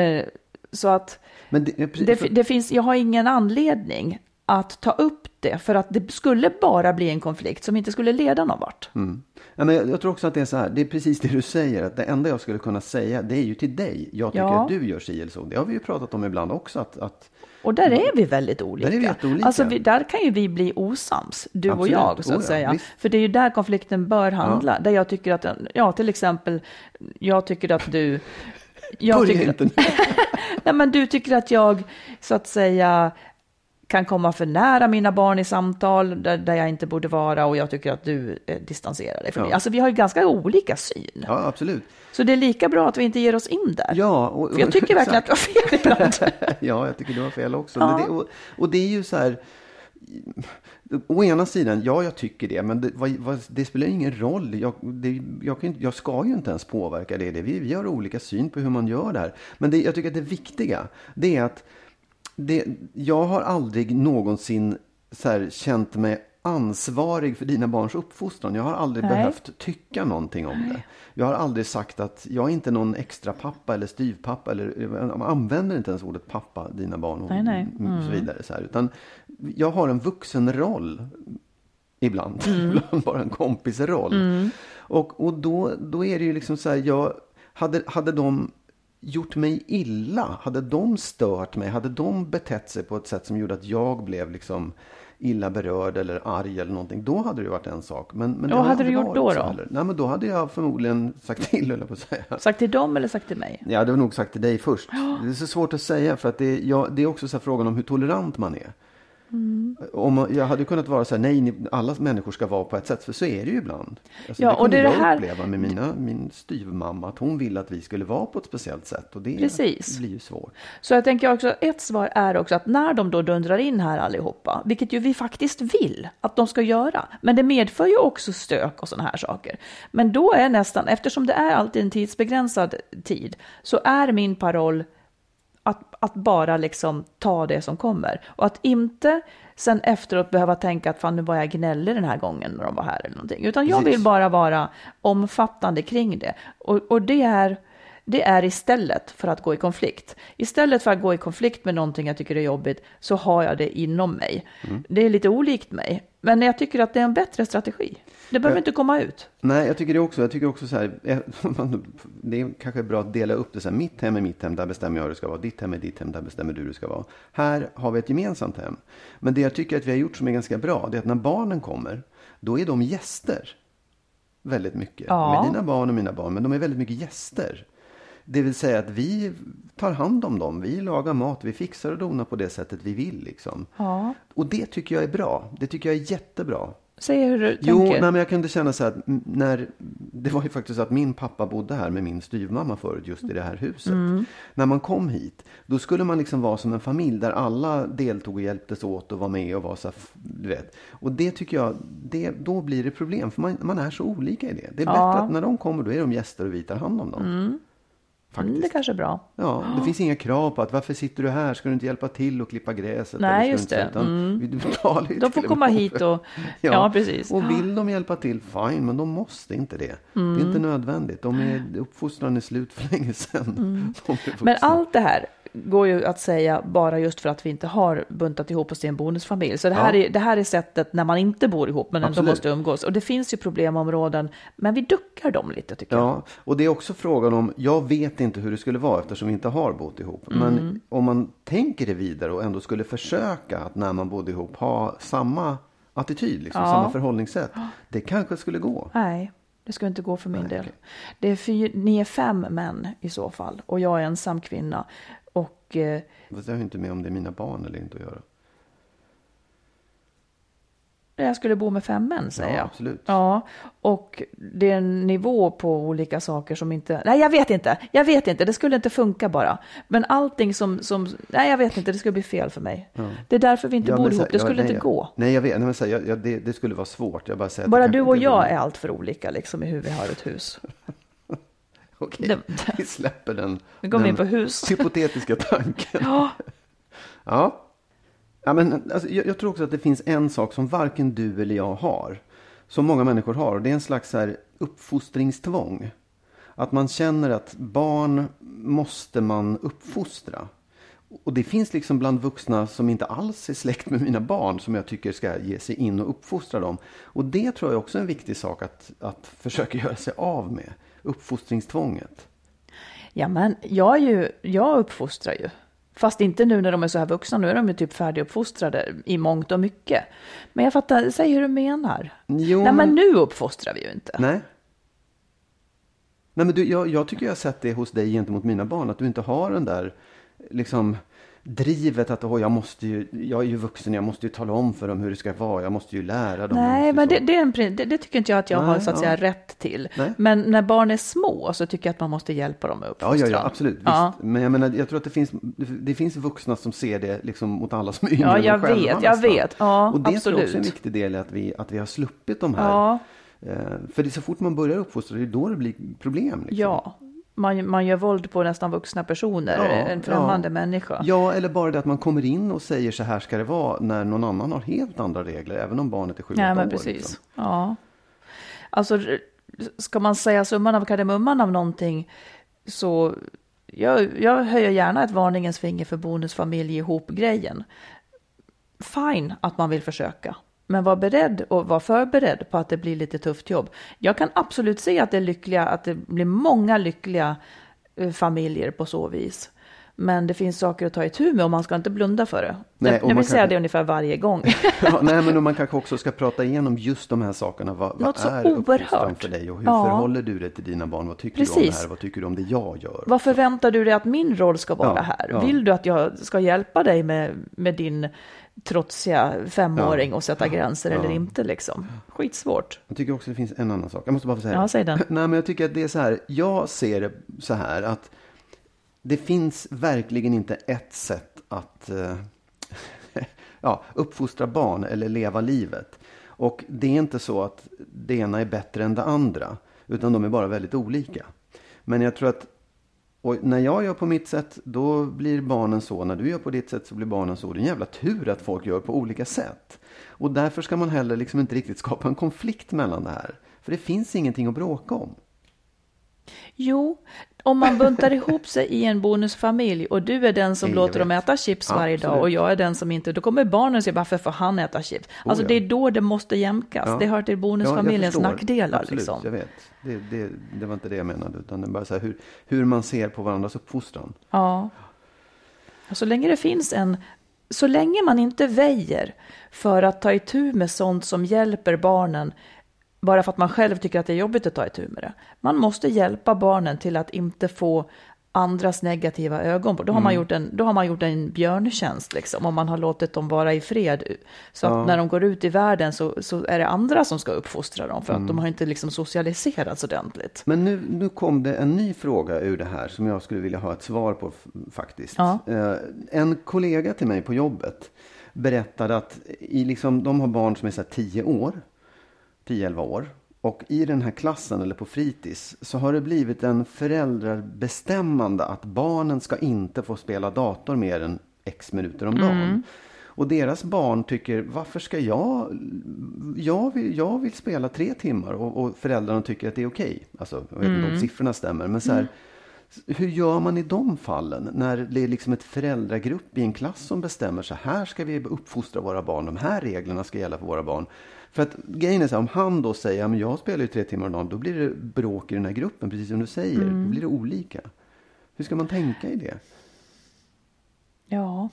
Eh, Så att det, det, det finns, jag har ingen anledning att ta upp det. För att det skulle bara bli en konflikt som inte skulle leda någon vart. Mm. Ja, men jag, jag tror också att det är så här, det är precis det du säger, att det enda jag skulle kunna säga det är ju till dig. Jag tycker Ja. att du gör si eller så. Det har vi ju pratat om ibland också. Att, att, Och där är vi väldigt olika. Där är vi jätteolika. Alltså vi, där kan ju vi bli osams, du och Absolut. jag, så att Oh ja, säga. visst. För det är ju där konflikten bör handla. Där jag tycker att, ja till exempel, jag tycker att du... Jag Börja tycker, inte nu. nej, men du tycker att jag, så att säga, kan komma för nära mina barn i samtal där, där jag inte borde vara och jag tycker att du eh, distanserar dig från Ja. mig. Alltså vi har ju ganska olika syn. ja, absolut. Så det är lika bra att vi inte ger oss in där. Ja, och, För jag tycker verkligen att du har fel ibland. ja, jag tycker du har fel också. Ja. Det, och, och det är ju så här. Å ena sidan, ja jag tycker det, men det, vad, vad, det spelar ingen roll. Jag, det, jag, kan, jag ska ju inte ens påverka det. det vi, vi har olika syn på hur man gör det här. Men det, jag tycker att det viktiga, det är att det, jag har aldrig någonsin så här, känt mig ansvarig för dina barns uppfostran. Jag har aldrig Nej. behövt tycka någonting om det. Jag har aldrig sagt att jag är inte någon extra pappa eller styvpappa. Eller, man använder inte ens ordet pappa, dina barn och Nej, nej. och så vidare. Så här, utan jag har en vuxenroll ibland. Mm. ibland bara en kompisroll. Och, och då, då är det ju liksom så här, jag, hade, hade de gjort mig illa, hade de stört mig, hade de betett sig på ett sätt som gjorde att jag blev liksom illa berörd eller arg eller någonting, då hade det varit en sak. Men, men vad hade du gjort då då? Nej, men då hade jag förmodligen sagt till, jag på att säga. Sagt till dem eller sagt till mig? Ja, det var nog sagt till dig först. Det är så svårt att säga för att det, ja, det är också så frågan om hur tolerant man är. Mm. Om jag hade kunnat vara så här, nej, ni, alla människor ska vara på ett sätt, för så är det ju ibland. Alltså, Ja, det och det jag det här- uppleva med mina, min styvmamma, att hon ville att vi skulle vara på ett speciellt sätt. Och det Precis. blir ju svårt. Så jag tänker också, ett svar är också att när de då dundrar in här allihopa, vilket ju vi faktiskt vill att de ska göra, men det medför ju också stök och sådana här saker. Men då är nästan, eftersom det är alltid en tidsbegränsad tid, så är min paroll att, bara liksom ta det som kommer. Och att inte sen efteråt behöva tänka att fan nu var jag gnällig den här gången när de var här eller någonting. Utan jag Precis. vill bara vara omfattande kring det. Och, och det är det är istället för att gå i konflikt. Istället för att gå i konflikt med någonting jag tycker är jobbigt så har jag det inom mig. Det är lite olikt mig, men jag tycker att det är en bättre strategi. Det behöver Ja. inte komma ut. Nej, jag tycker det också. Jag tycker också så här, eh, det är kanske bra att dela upp det så här. Mitt hem är mitt hem, där bestämmer jag hur det ska vara. Ditt hem är ditt hem, där bestämmer du hur det ska vara. Här har vi ett gemensamt hem. Men det jag tycker att vi har gjort som är ganska bra, det är att när barnen kommer, då är de gäster. Väldigt mycket. Ja. Med dina barn och mina barn, men de är väldigt mycket gäster. Det vill säga att vi tar hand om dem, vi lagar mat, vi fixar och donar på det sättet vi vill. Liksom. Ja. Och det tycker jag är bra. Det tycker jag är jättebra. Säg hur du Jo, tänker. nej, men jag kunde känna så här att när, det var ju faktiskt så att min pappa bodde här med min styvmamma förut, just i det här huset. Mm. När man kom hit, då skulle man liksom vara som en familj där alla deltog och hjälptes åt och var med och var så här, du vet. Och det tycker jag, det, då blir det problem, för man, man är så olika i det. Det är Ja. bättre att när de kommer, då är de gäster och vi tar hand om dem. Mm, Faktiskt. det kanske är bra. Ja, det finns inga krav på att varför sitter du här? Ska du inte hjälpa till och klippa gräset? Nej, just det. Mm. Utan, vi- Du betalar ju De får komma hit och... Ja, precis. Och vill de hjälpa till, fine, men de måste inte det. Det är inte nödvändigt. De är, uppfostran är slut för länge sedan. Mm. Men allt det här går ju att säga bara just för att vi inte har buntat ihop oss till en bonusfamilj. Så det här, Ja. är, det här är sättet när man inte bor ihop men ändå måste umgås. Och det finns ju problemområden, men vi duckar dem lite tycker jag. Ja, och det är också frågan om, jag vet inte hur det skulle vara eftersom vi inte har bott ihop. Mm. Men om man tänker det vidare och ändå skulle försöka att när man bodde ihop ha samma attityd, liksom, Ja. samma förhållningssätt. Det kanske skulle gå. Nej, det ska inte gå för min Nej, del. okej. Det är fyr, ni är fem män i så fall och jag är ensam kvinna. Eh, Fast jag har inte med om det är mina barn eller inte att göra. jag skulle bo med fem män säger Ja, jag. absolut. Ja, och det är en nivå på olika saker som inte... Nej, jag vet inte. Jag vet inte. Det skulle inte funka bara. Men allting som... som nej, jag vet inte. Det skulle bli fel för mig. Det är därför vi inte Ja, bor men ihop. så- Det ja, skulle nej, inte jag- gå. Nej, jag vet. Nej, men så, jag, jag, det, det skulle vara svårt. Jag bara säger Bara du och jag är allt för olika liksom i hur vi har ett hus. Okej, Det- vi släpper den, Nu går den in på hus. hypotetiska tanken. Ja, Ja. ja men, alltså, jag, jag tror också att det finns en sak som varken du eller jag har. Som många människor har. Och det är en slags så här, uppfostringstvång. Att man känner att barn måste man uppfostra. Och det finns liksom bland vuxna som inte alls är släkt med mina barn som jag tycker ska ge sig in och uppfostra dem. Och det tror jag också är en viktig sak att, att försöka göra sig av med. Uppfostringstvånget. ja men jag, är ju, jag uppfostrar ju. Fast inte nu när de är så här vuxna. Nu är de ju typ färdiguppfostrade i mångt och mycket. Men jag fattar, säg hur du menar. Jo, Nej, men nu uppfostrar vi ju inte. Nej. Nej men du, jag, jag tycker jag har sett det hos dig gentemot mina barn. Att du inte har den där liksom drivet att Åh, jag måste ju, jag är ju vuxen, jag måste ju tala om för dem hur det ska vara. Jag måste ju lära dem. Nej, Jag men det, det, är en, det, det tycker inte jag att jag har Nej, så att ja. säga rätt till. Nej. Men när barn är små så tycker jag att man måste hjälpa dem med Ja, ja, ja, absolut. Visst. Ja. Men jag menar, jag tror att det finns, det finns vuxna som ser det liksom mot alla som är yngre Ja, jag själva vet, jag nästan. vet. Ja, Och det tror jag också är en absolut. viktig del i att vi, att vi har sluppit de här. Ja, Eh, för det är så fort man börjar uppfostra, det är då det blir problem. Liksom. ja. Man, man gör våld på nästan vuxna personer, Ja, en främmande ja. människa. Ja, eller bara det att man kommer in och säger så här ska det vara när någon annan har helt andra regler, även om barnet är sju Ja, men år. precis. liksom. Ja. Alltså, ska man säga summan av kardemumman av någonting så jag, jag höjer gärna ett varningens finger för bonusfamilj ihop-grejen. Fine att man vill försöka, men var beredd och var förberedd på att det blir lite tufft jobb. Jag kan absolut se att det är lyckliga, att det blir många lyckliga eh, familjer på så vis. Men det finns saker att ta itu med och man ska inte blunda för det. Nej, jag vill säga kan- det ungefär varje gång. Ja, nej, men man kanske också ska prata igenom just de här sakerna. Vad, vad så är uppfostran för dig och hur Ja. förhåller du dig till dina barn? Vad tycker du om det Precis. här? Vad tycker du om det jag gör? Vad förväntar du dig att min roll ska vara Ja, här? ja. Vill du att jag ska hjälpa dig med, med din trotsiga femåring Ja. och sätta gränser eller inte liksom? Skitsvårt. Jag tycker också det finns en annan sak. Jag måste bara få säga Ja, säg den. Nej, men jag tycker att det är så här. Jag ser det så här att det finns verkligen inte ett sätt att eh, ja, uppfostra barn eller leva livet. Och det är inte så att det ena är bättre än det andra. Utan de är bara väldigt olika. Men jag tror att och när jag gör på mitt sätt, då blir barnen så. När du gör på ditt sätt så blir barnen så. Det är en jävla tur att folk gör på olika sätt. Och därför ska man heller liksom inte riktigt skapa en konflikt mellan det här. För det finns ingenting att bråka om. Jo, om man buntar ihop sig i en bonusfamilj och du är den som Jag låter dem vet. äta chips varje dag och jag är den som inte, då kommer barnen säga varför får han äta chips? Alltså ja. det är då det måste jämkas. Ja. Det hör till Ja, bonusfamiljens förstår. nackdelar. Absolut, Liksom. jag vet. Det, det, det var inte det jag menade. Utan det bara så här hur, hur man ser på varandras uppfostran. Ja. Så länge det finns en, så länge man inte väjer för att ta itu med sånt som hjälper barnen, bara för att man själv tycker att det är jobbigt att ta itu med det. Man måste hjälpa barnen till att inte få andras negativa ögon på. Då har, man, gjort en, då har man gjort en björntjänst liksom, om man har låtit dem vara i fred. Så att när de går ut i världen så, så är det andra som ska uppfostra dem för att de har inte liksom socialiserats ordentligt. Men nu, nu kom det en ny fråga ur det här som jag skulle vilja ha ett svar på faktiskt. Ja. Eh, en kollega till mig på jobbet berättade att i liksom, de har barn som är så här 10 år, 10-11 år. Och i den här klassen eller på fritids så har det blivit en föräldrarbestämmande att barnen ska inte få spela dator mer än x minuter om dagen. Och deras barn tycker, varför ska jag, jag vill, jag vill spela tre timmar och, och föräldrarna tycker att det är okej. Alltså, jag vet inte om siffrorna stämmer, men så här, hur gör man i de fallen? När det är liksom ett föräldragrupp i en klass som bestämmer så här ska vi uppfostra våra barn, de här reglerna ska gälla för våra barn. För att grejen är så här, om han då säger, ja, men jag spelar ju tre timmar om dagen, då blir det bråk i den här gruppen, precis som du säger. Då blir det olika. Hur ska man tänka i det? Ja,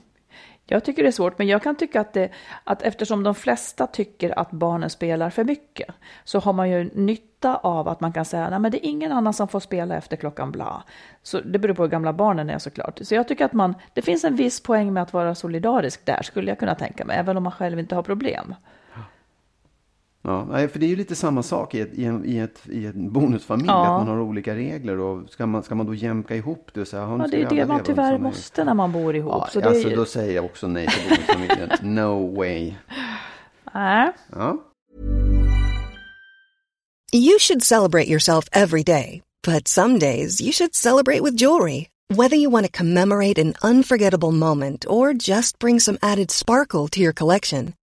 jag tycker det är svårt, men jag kan tycka att, det, att eftersom de flesta tycker att barnen spelar för mycket så har man ju nytta av att man kan säga nej men det är ingen annan som får spela efter klockan bla. Så det beror på hur gamla barnen är såklart. Så jag tycker att man, det finns en viss poäng med att vara solidarisk där skulle jag kunna tänka mig, även om man själv inte har problem. Ja, nej, för det är ju lite samma sak i, ett, i, en, i, ett, i en bonusfamilj, Ja. att man har olika regler och ska man, ska man då jämka ihop det och säga, "Ja, det är det man tyvärr måste när man bor ihop. Ja, så det är alltså ju- då säger jag också nej till bonusfamiljen. No way. Nej. Ja. You should celebrate yourself every day, but some days you should celebrate with jewelry. Whether you want to commemorate an unforgettable moment or just bring some added sparkle to your collection,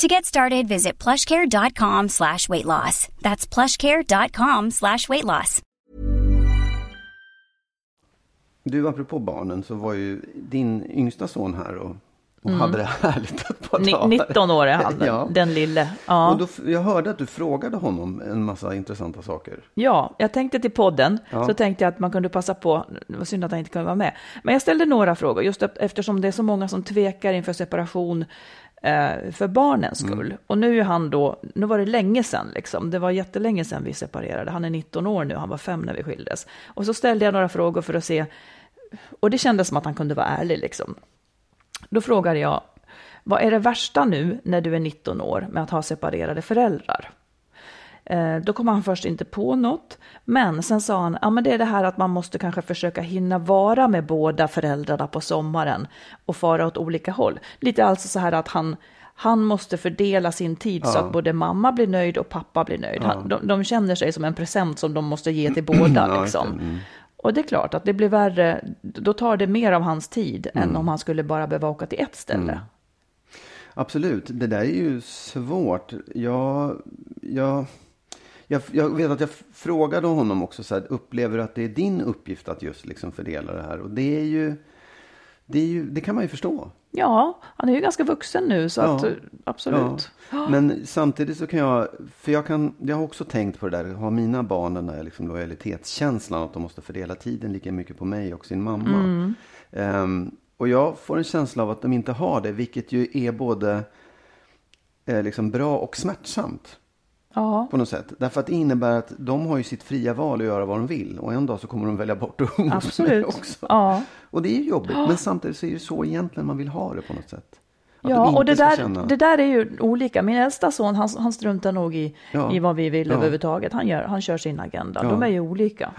To get started, visit plushcare.com slash weight loss. That's plushcare.com slash weight loss. Du, apropå barnen, så var ju din yngsta son här och, och hade det härligt ett par dagar. 19 år är han, ja. den lille. Ja. Och då, jag hörde att du frågade honom en massa intressanta saker. Ja, jag tänkte till podden, Ja. så tänkte jag att man kunde passa på, det var synd att han inte kunde vara med, men jag ställde några frågor, just eft- eftersom det är så många som tvekar inför separation eh, för barnens skull. Och nu är han då, nu var det länge sedan liksom, det var jättelänge sedan vi separerade, han är 19 år nu, han var fem när vi skildes. Och så ställde jag några frågor för att se, och det kändes som att han kunde vara ärlig liksom. Då frågade jag, vad är det värsta nu när du är 19 år med att ha separerade föräldrar? Eh, Då kom han först inte på något, men sen sa han, ja men det är det här att man måste kanske försöka hinna vara med båda föräldrarna på sommaren och fara åt olika håll. Lite alltså så här att han, han måste fördela sin tid så Ja. att både mamma blir nöjd och pappa blir nöjd. Han, de, de känner sig som en present som de måste ge till båda. Ja, liksom. Mm. Och det är klart att det blir värre, då tar det mer av hans tid Mm. än om han skulle bara behöva åka till ett ställe. Absolut, det där är ju svårt. Jag, jag, jag, jag vet att jag frågade honom också, så här, upplever du att det är din uppgift att just liksom fördela det här? Och det är ju, det, är ju, det kan man ju förstå. Ja, han är ju ganska vuxen nu så Ja. att absolut. Ja. Men samtidigt så kan jag, för jag, kan, jag har också tänkt på det där, har mina barn den där liksom lojalitetskänslan att de måste fördela tiden lika mycket på mig och sin mamma. Ehm, och jag får en känsla av att de inte har det, vilket ju är både eh, liksom bra och smärtsamt. Ja. På något sätt. Därför att det innebär att de har ju sitt fria val att göra vad de vill. Och en dag så kommer de välja bort att umgås Absolut. med också. Ja. Och det är ju jobbigt. Men samtidigt så är det så egentligen man vill ha det på något sätt. Att de Ja, inte och det där, känna- det där är ju olika. Min äldsta son, han, han struntar nog i, Ja. i vad vi vill Ja. överhuvudtaget. Han, gör, han kör sin agenda. Ja. De är ju olika.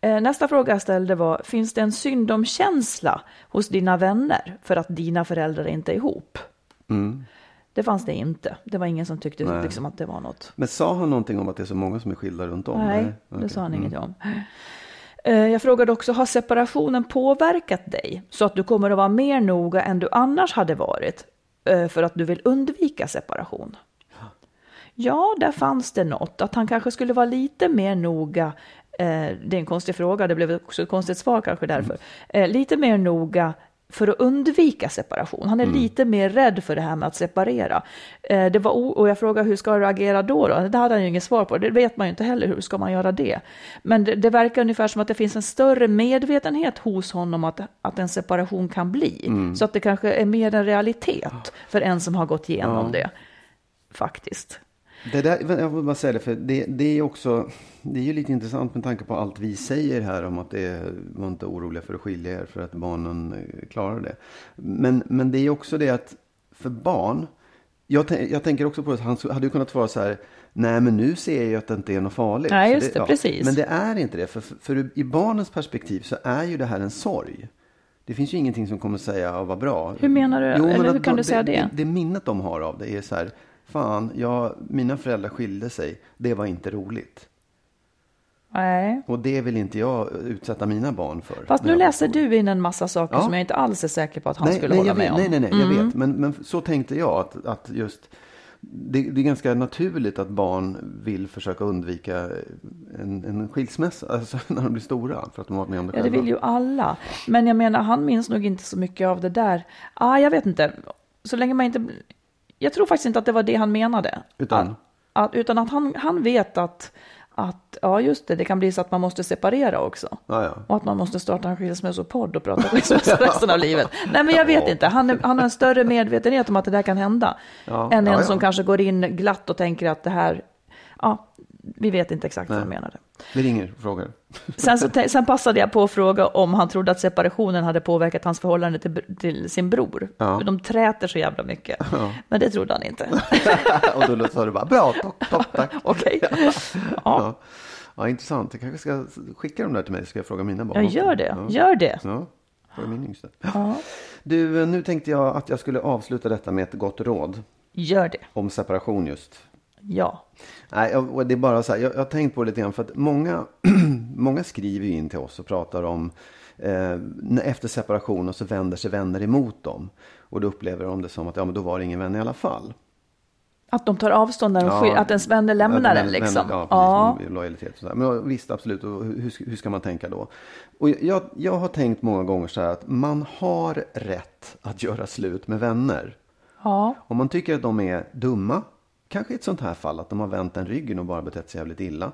Eh, Nästa fråga jag ställde var, finns det en syndomkänsla hos dina vänner för att dina föräldrar inte är ihop? Mm. Det fanns det inte. Det var ingen som tyckte Nej. liksom, att det var något. Men sa han någonting om att det är så många som är skilda runt om? Nej, Okej. det sa han Mm. inget om. Eh, Jag frågade också, har separationen påverkat dig så att du kommer att vara mer noga än du annars hade varit eh, för att du vill undvika separation? Ja, där fanns det något, att han kanske skulle vara lite mer noga. Eh, det är en konstig fråga, det blev också ett konstigt svar kanske därför. Eh, lite mer noga för att undvika separation. Han är lite mer rädd för det här med att separera. Eh, det var och jag frågade hur ska du agera då, då? Det hade han ju inget svar på. Det vet man ju inte heller. Hur ska man göra det? Men det, det verkar ungefär som att det finns en större medvetenhet hos honom att, att en separation kan bli. Så att det kanske är mer en realitet för en som har gått igenom det. Faktiskt. Det där, jag vill bara säga det, för det, det är också, det är ju lite intressant med tanke på allt vi säger här om att det är, var inte oroliga för att skilja er för att barnen eh, klarar det. Men, men det är också det att för barn, jag, jag tänker också på att han hade ju kunnat vara så här, nej men nu ser jag ju att det inte är något farligt. Nej, just det, precis. Men det är inte det, för, för, i barnens perspektiv så är ju det här en sorg. Det finns ju ingenting som kommer säga, ja, vad bra. Hur menar du? men Eller hur kan du säga det? det? Det minnet de har av det är så här, fan, jag, mina föräldrar skilde sig, det var inte roligt. Nej. Och det vill inte jag utsätta mina barn för. Fast nu läser du in en massa saker Ja. som jag inte alls är säker på att han nej, skulle nej, hålla med om. Mm. Nej, nej, nej, jag vet. Men, men så tänkte jag att, att just det, det är ganska naturligt att barn vill försöka undvika en, en skilsmässa alltså när de blir stora. För att de har varit med om det Ja, det själva. vill ju alla. Men jag menar, han minns nog inte så mycket av det där. Ah, jag vet inte. Så länge man inte... Jag tror faktiskt inte att det var det han menade. Utan? Att, att, utan att han, han vet att, att, ja just det, det kan bli så att man måste separera också. Ja, ja. Och att man måste starta en skilsmässopodd och prata skilsmässa resten av livet. Nej, men jag vet inte. Han, är, han har en större medvetenhet om att det där kan hända. Ja, än en som kanske går in glatt och tänker att det här, ja, vi vet inte exakt vad Nej. han menade. Vi ringer och frågar. Sen, så, sen passade jag på att fråga om han trodde att separationen hade påverkat hans förhållande till, till sin bror. Ja. De träter så jävla mycket. Men det trodde han inte. och då sa du bara, bra, topp, topp, tack. Okej. Ja, Ja. ja, intressant. Jag kanske ska skicka dem där till mig så ska jag fråga mina barn. också. gör det. Ja. Gör det. Ja, fråga min yngsta. Ja. Du, nu tänkte jag att jag skulle avsluta detta med ett gott råd Gör det. om separation just. Ja. Nej, och det är bara så här, jag, jag har tänkt på det lite grann för att många, många skriver ju in till oss och pratar om eh, efter separation och så vänder sig vänner emot dem. Och då upplever de det som att ja, men då var det ingen vän i alla fall. Att de tar avstånd när de Ja. skil- att ens vänner lämnar en liksom. vänner- Ja, Ja. precis. Lojalitet och sådär. Men visst, absolut. Och hur, hur ska man tänka då? Och jag, jag har tänkt många gånger så här att man har rätt att göra slut med vänner. ja. Om man tycker att de är dumma, kanske i ett sånt här fall att de har vänt en ryggen och bara betett sig jävligt illa.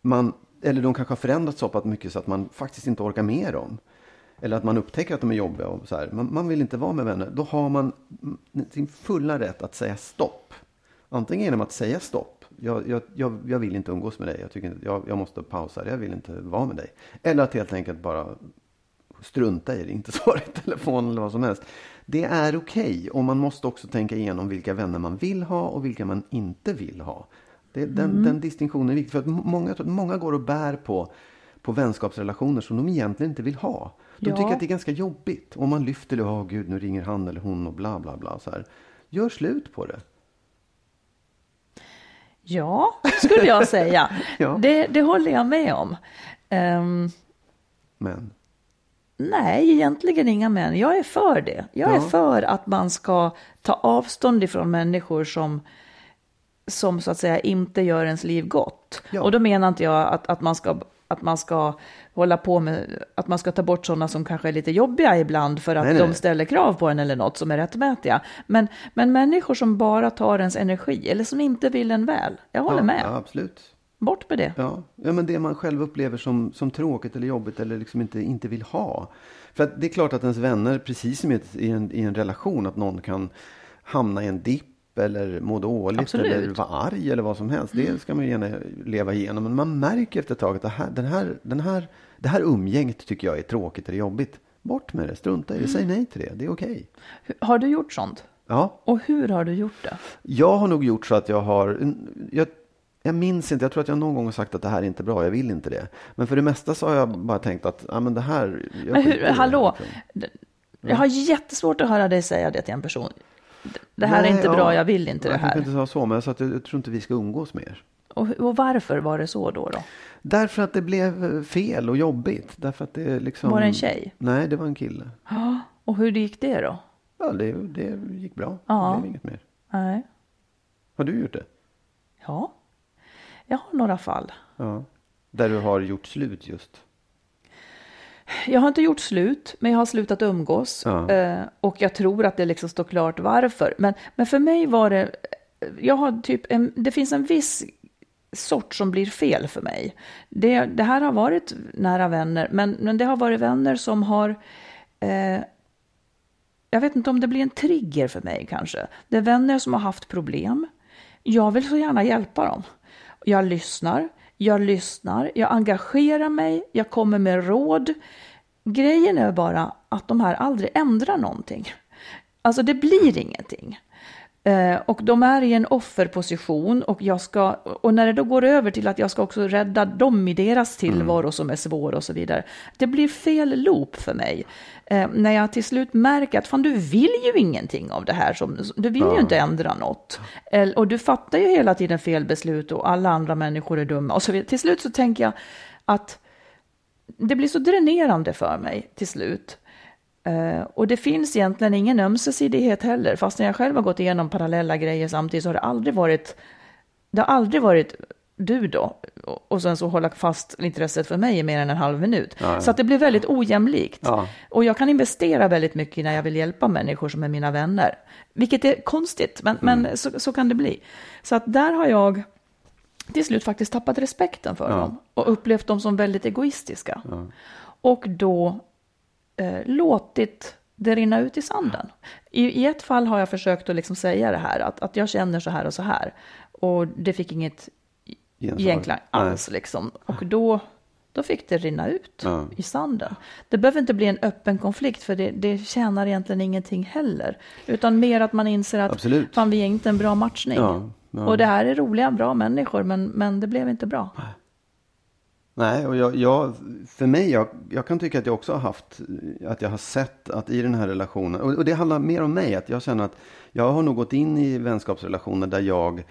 Man, eller de kanske har förändrats så pass mycket så att man faktiskt inte orkar med dem. Eller att man upptäcker att de är jobbiga och så här. Man, man vill inte vara med vänner. Då har man sin fulla rätt att säga stopp. Antingen genom att säga stopp. Jag, jag, jag, jag vill inte umgås med dig. Jag, tycker inte, jag, jag måste pausa. Jag vill inte vara med dig. Eller att helt enkelt bara strunta i det, inte svara i telefon eller vad som helst. Det är okej och man måste också tänka igenom vilka vänner man vill ha och vilka man inte vill ha. Det, den, den distinktionen är viktig för att många, många går och bär på, på vänskapsrelationer som de egentligen inte vill ha. De Ja. tycker att det är ganska jobbigt och man lyfter det, åh gud nu ringer han eller hon och bla bla bla. Så här. Gör slut på det. Ja, skulle jag säga. Ja. det, det håller jag med om. Ehm, Men nej, egentligen inga män. Jag är för det. Jag är Ja. för att man ska ta avstånd ifrån människor som, som så att säga inte gör ens liv gott. Ja. Och då menar inte jag att, att, man ska, att man ska hålla på med, att man ska ta bort sådana som kanske är lite jobbiga ibland för att Nej, nej, de nej. ställer krav på en eller något som är rättmätiga. Men, men människor som bara tar ens energi eller som inte vill en väl. Jag håller ja, med. Ja, absolut. Bort med det. Ja, ja men det man själv upplever som, som tråkigt eller jobbigt eller liksom inte, inte vill ha. För det är klart att ens vänner, precis som i, en, i en relation, att någon kan hamna i en dipp eller må dåligt Absolut. eller vara arg eller vad som helst. Det ska man ju gärna leva igenom. Men man märker efter ett tag att det här, den här, den här, det här umgänget tycker jag är tråkigt eller jobbigt. Bort med det, strunta i det, säg nej till det, det är okej. Hur- Har du gjort sånt? Ja, Och hur har du gjort det? jag har nog gjort så att jag har, jag, jag minns inte, jag tror att jag någon gång har sagt att det här är inte bra, jag vill inte det. Men för det mesta så har jag bara tänkt att, ja men det här, jag Men hur, i det, hallå, liksom. jag har jättesvårt att höra dig säga det till en person. Det här Nej, är inte ja, bra, jag vill inte det Jag här. inte sa så, men jag sa att jag, jag tror inte vi ska umgås mer. Och, och varför var det så då? då? Därför att det blev fel och jobbigt. Därför att det liksom... Var det en tjej? Nej, det var en kille. Ja, och hur gick det då? Ja, det, det gick bra. Ja. Det blev inget mer. Nej. Har du gjort det? Ja, jag har några fall. Ja. Där du har gjort slut just? Jag har inte gjort slut, men jag har slutat umgås. Ja. Eh, och jag tror att det liksom står klart varför. Men, men för mig var det, jag har typ en, det finns en viss sort som blir fel för mig. Det, det här har varit nära vänner, men, men det har varit vänner som har, eh, jag vet inte om det blir en trigger för mig kanske. Det är vänner som har haft problem. Jag vill så gärna hjälpa dem. Jag lyssnar, jag lyssnar, jag engagerar mig, jag kommer med råd. Grejen är bara att de här aldrig ändrar någonting. Alltså det blir ingenting. Eh, och de är i en offerposition och, jag ska, och när det då går över till att jag ska också rädda dem i deras tillvaro som är svår och så vidare. Det blir fel loop för mig. Eh, när jag till slut märker att fan du vill ju ingenting av det här, som, du vill ju inte ändra något. Eh, och du fattar ju hela tiden fel beslut och alla andra människor är dumma och så vidare. Till slut så tänker jag att det blir så dränerande för mig till slut. Eh, och det finns egentligen ingen ömsesidighet heller. Fast när jag själv har gått igenom parallella grejer samtidigt så har det aldrig varit, det har aldrig varit du då. Och- sen så hålla fast intresset för mig i mer än en halv minut. Så att det blir väldigt ojämlikt. Ja. Och jag kan investera väldigt mycket när jag vill hjälpa människor som är mina vänner. Vilket är konstigt, men, men så, så kan det bli. Så att där har jag till slut faktiskt tappat respekten för Ja. dem och upplevt dem som väldigt egoistiska. Och då eh, låtit det rinna ut i sanden. I, I ett fall har jag försökt att liksom säga det här, att, att jag känner så här och så här. Och det fick inget Gensvar. alls. Liksom. Och då, då fick det rinna ut Ja. i sanden. Det behöver inte bli en öppen konflikt, för det, det tjänar egentligen ingenting heller. Utan mer att man inser att Absolut. fan, vi är inte en bra matchning. Ja, ja. Och det här är roliga, bra människor, men, men det blev inte bra. Nej, och jag, jag, för mig, jag, jag kan tycka att jag också har haft, att jag har sett att i den här relationen, och, och det handlar mer om mig, att jag känner att jag har nog gått in i vänskapsrelationer där jag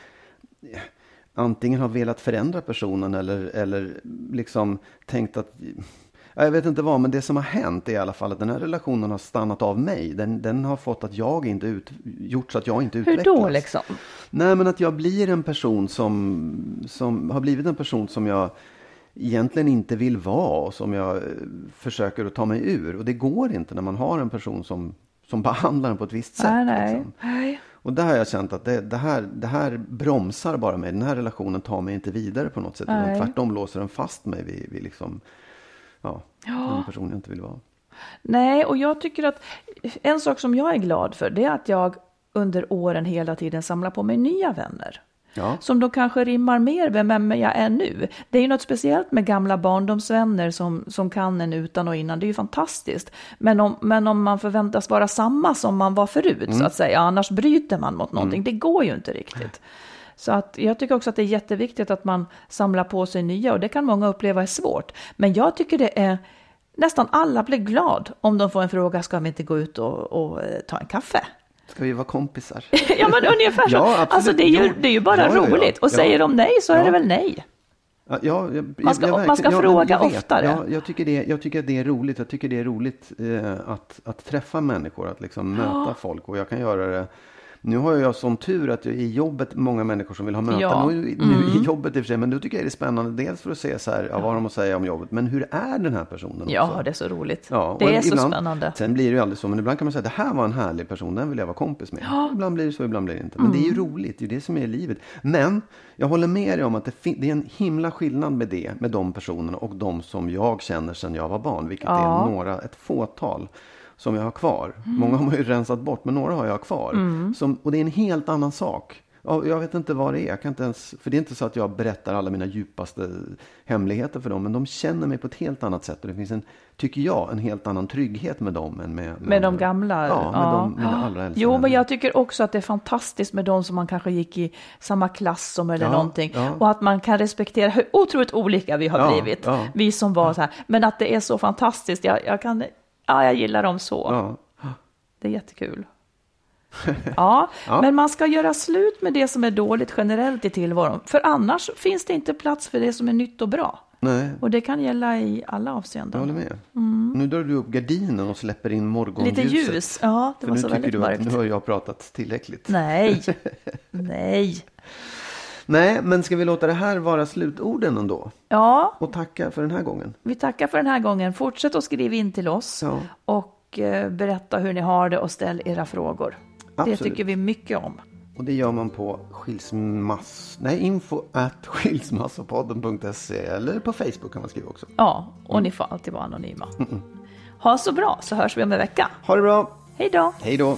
antingen har velat förändra personen eller, eller liksom tänkt att, ja, jag vet inte vad, men det som har hänt är i alla fall att den här relationen har stannat av mig. Den, den har fått att jag inte ut, gjort så att jag inte Hur utvecklas. då liksom? Nej, men att jag blir en person som, som har blivit en person som jag egentligen inte vill vara och som jag eh, försöker att ta mig ur. Och det går inte när man har en person som, som behandlar en på ett visst sätt. Nej, nej. liksom. nej. Och där har jag känt att det, det, här, det här bromsar bara mig. Den här relationen tar mig inte vidare på något sätt. Nej. tvärtom låser den fast mig vid, vid liksom, ja, en person jag inte vill vara. Nej, och jag tycker att en sak som jag är glad för, det är att jag under åren hela tiden samlar på mig nya vänner. Ja. Som då kanske rimmar mer med vem jag är nu. Det är ju något speciellt med gamla barndomsvänner som, som kan en utan och innan. Det är ju fantastiskt. Men om, men om man förväntas vara samma som man var förut, så att säga, annars bryter man mot någonting. Det går ju inte riktigt. Så att jag tycker också att det är jätteviktigt att man samlar på sig nya och det kan många uppleva är svårt. Men jag tycker det är nästan alla blir glad om de får en fråga, ska vi inte gå ut och, och eh, ta en kaffe? Ska vi vara kompisar? ja men ungefär så. Ja, absolut. alltså det är ju, det är ju bara Ja, ja, ja. roligt. Och Ja. säger de nej så är det väl nej. Ja, ja, jag, Man ska- jag, man ska fråga jag vet. oftare. Ja, jag, tycker det, jag tycker att det är roligt. Jag tycker det är roligt eh, att, att träffa människor, att liksom möta folk. Och jag kan göra det. Nu har jag som tur att jag i jobbet många människor som vill ha möten. Ja. Mm. Nu, nu i jobbet i och för sig. Men då tycker jag det är spännande. Dels för att se så här, ja, vad har de att säga om jobbet. Men hur är den här personen Ja, också? det är så roligt. Ja, det är så ibland- spännande. Sen blir det ju aldrig så, men ibland kan man säga det här var en härlig person, den vill jag vara kompis med. Ibland blir det så, ibland blir det inte. Men det är ju Mm. roligt, det är det som är livet. Men jag håller med dig om att det, det är en himla skillnad med det, med de personerna och de som jag känner sedan jag var barn, vilket Ja. är några, ett fåtal. Som jag har kvar. Många har man ju rensat bort, men några har jag kvar. Som, och det är en helt annan sak. Ja, Jag vet inte vad det är. Jag kan inte ens, för det är inte så att jag berättar alla mina djupaste hemligheter för dem. Men de känner mig på ett helt annat sätt. Och det finns en, tycker jag, en helt annan trygghet med dem än med, Med de gamla? Ja, med de mina allra äldsta Jo, men jag tycker också att det är fantastiskt med de som man kanske gick i samma klass som eller Ja, någonting. ja. Och att man kan respektera hur otroligt olika vi har Ja, blivit. ja. Vi som var så här. Men att det är så fantastiskt. Jag, jag kan, ja, jag gillar dem så. Ja. Det är jättekul. Ja, Ja. men man ska göra slut med det som är dåligt generellt i tillvaron. För annars finns det inte plats för det som är nytt och bra. Nej, Och det kan gälla i alla jag avseenden. håller med. Nu drar du upp gardinen och släpper in morgonljuset. Mm. Lite ljus, ja, det För var nu så tycker väldigt du att mörkt. nu har jag pratat tillräckligt. Nej, nej. Nej, men ska vi låta det här vara slutorden ändå? Ja, Och tacka för den här gången. vi tackar för den här gången. Fortsätt att skriva in till oss Ja. och eh, berätta hur ni har det och ställ era frågor. Det Absolut. tycker vi mycket om. Och det gör man på skilsmass... Nej, info at skilsmassopodden.se eller på Facebook kan man skriva också. Ja, och ni får alltid vara anonyma. Ha så bra så hörs vi om en vecka. Ha det bra! Hej då! Hej då!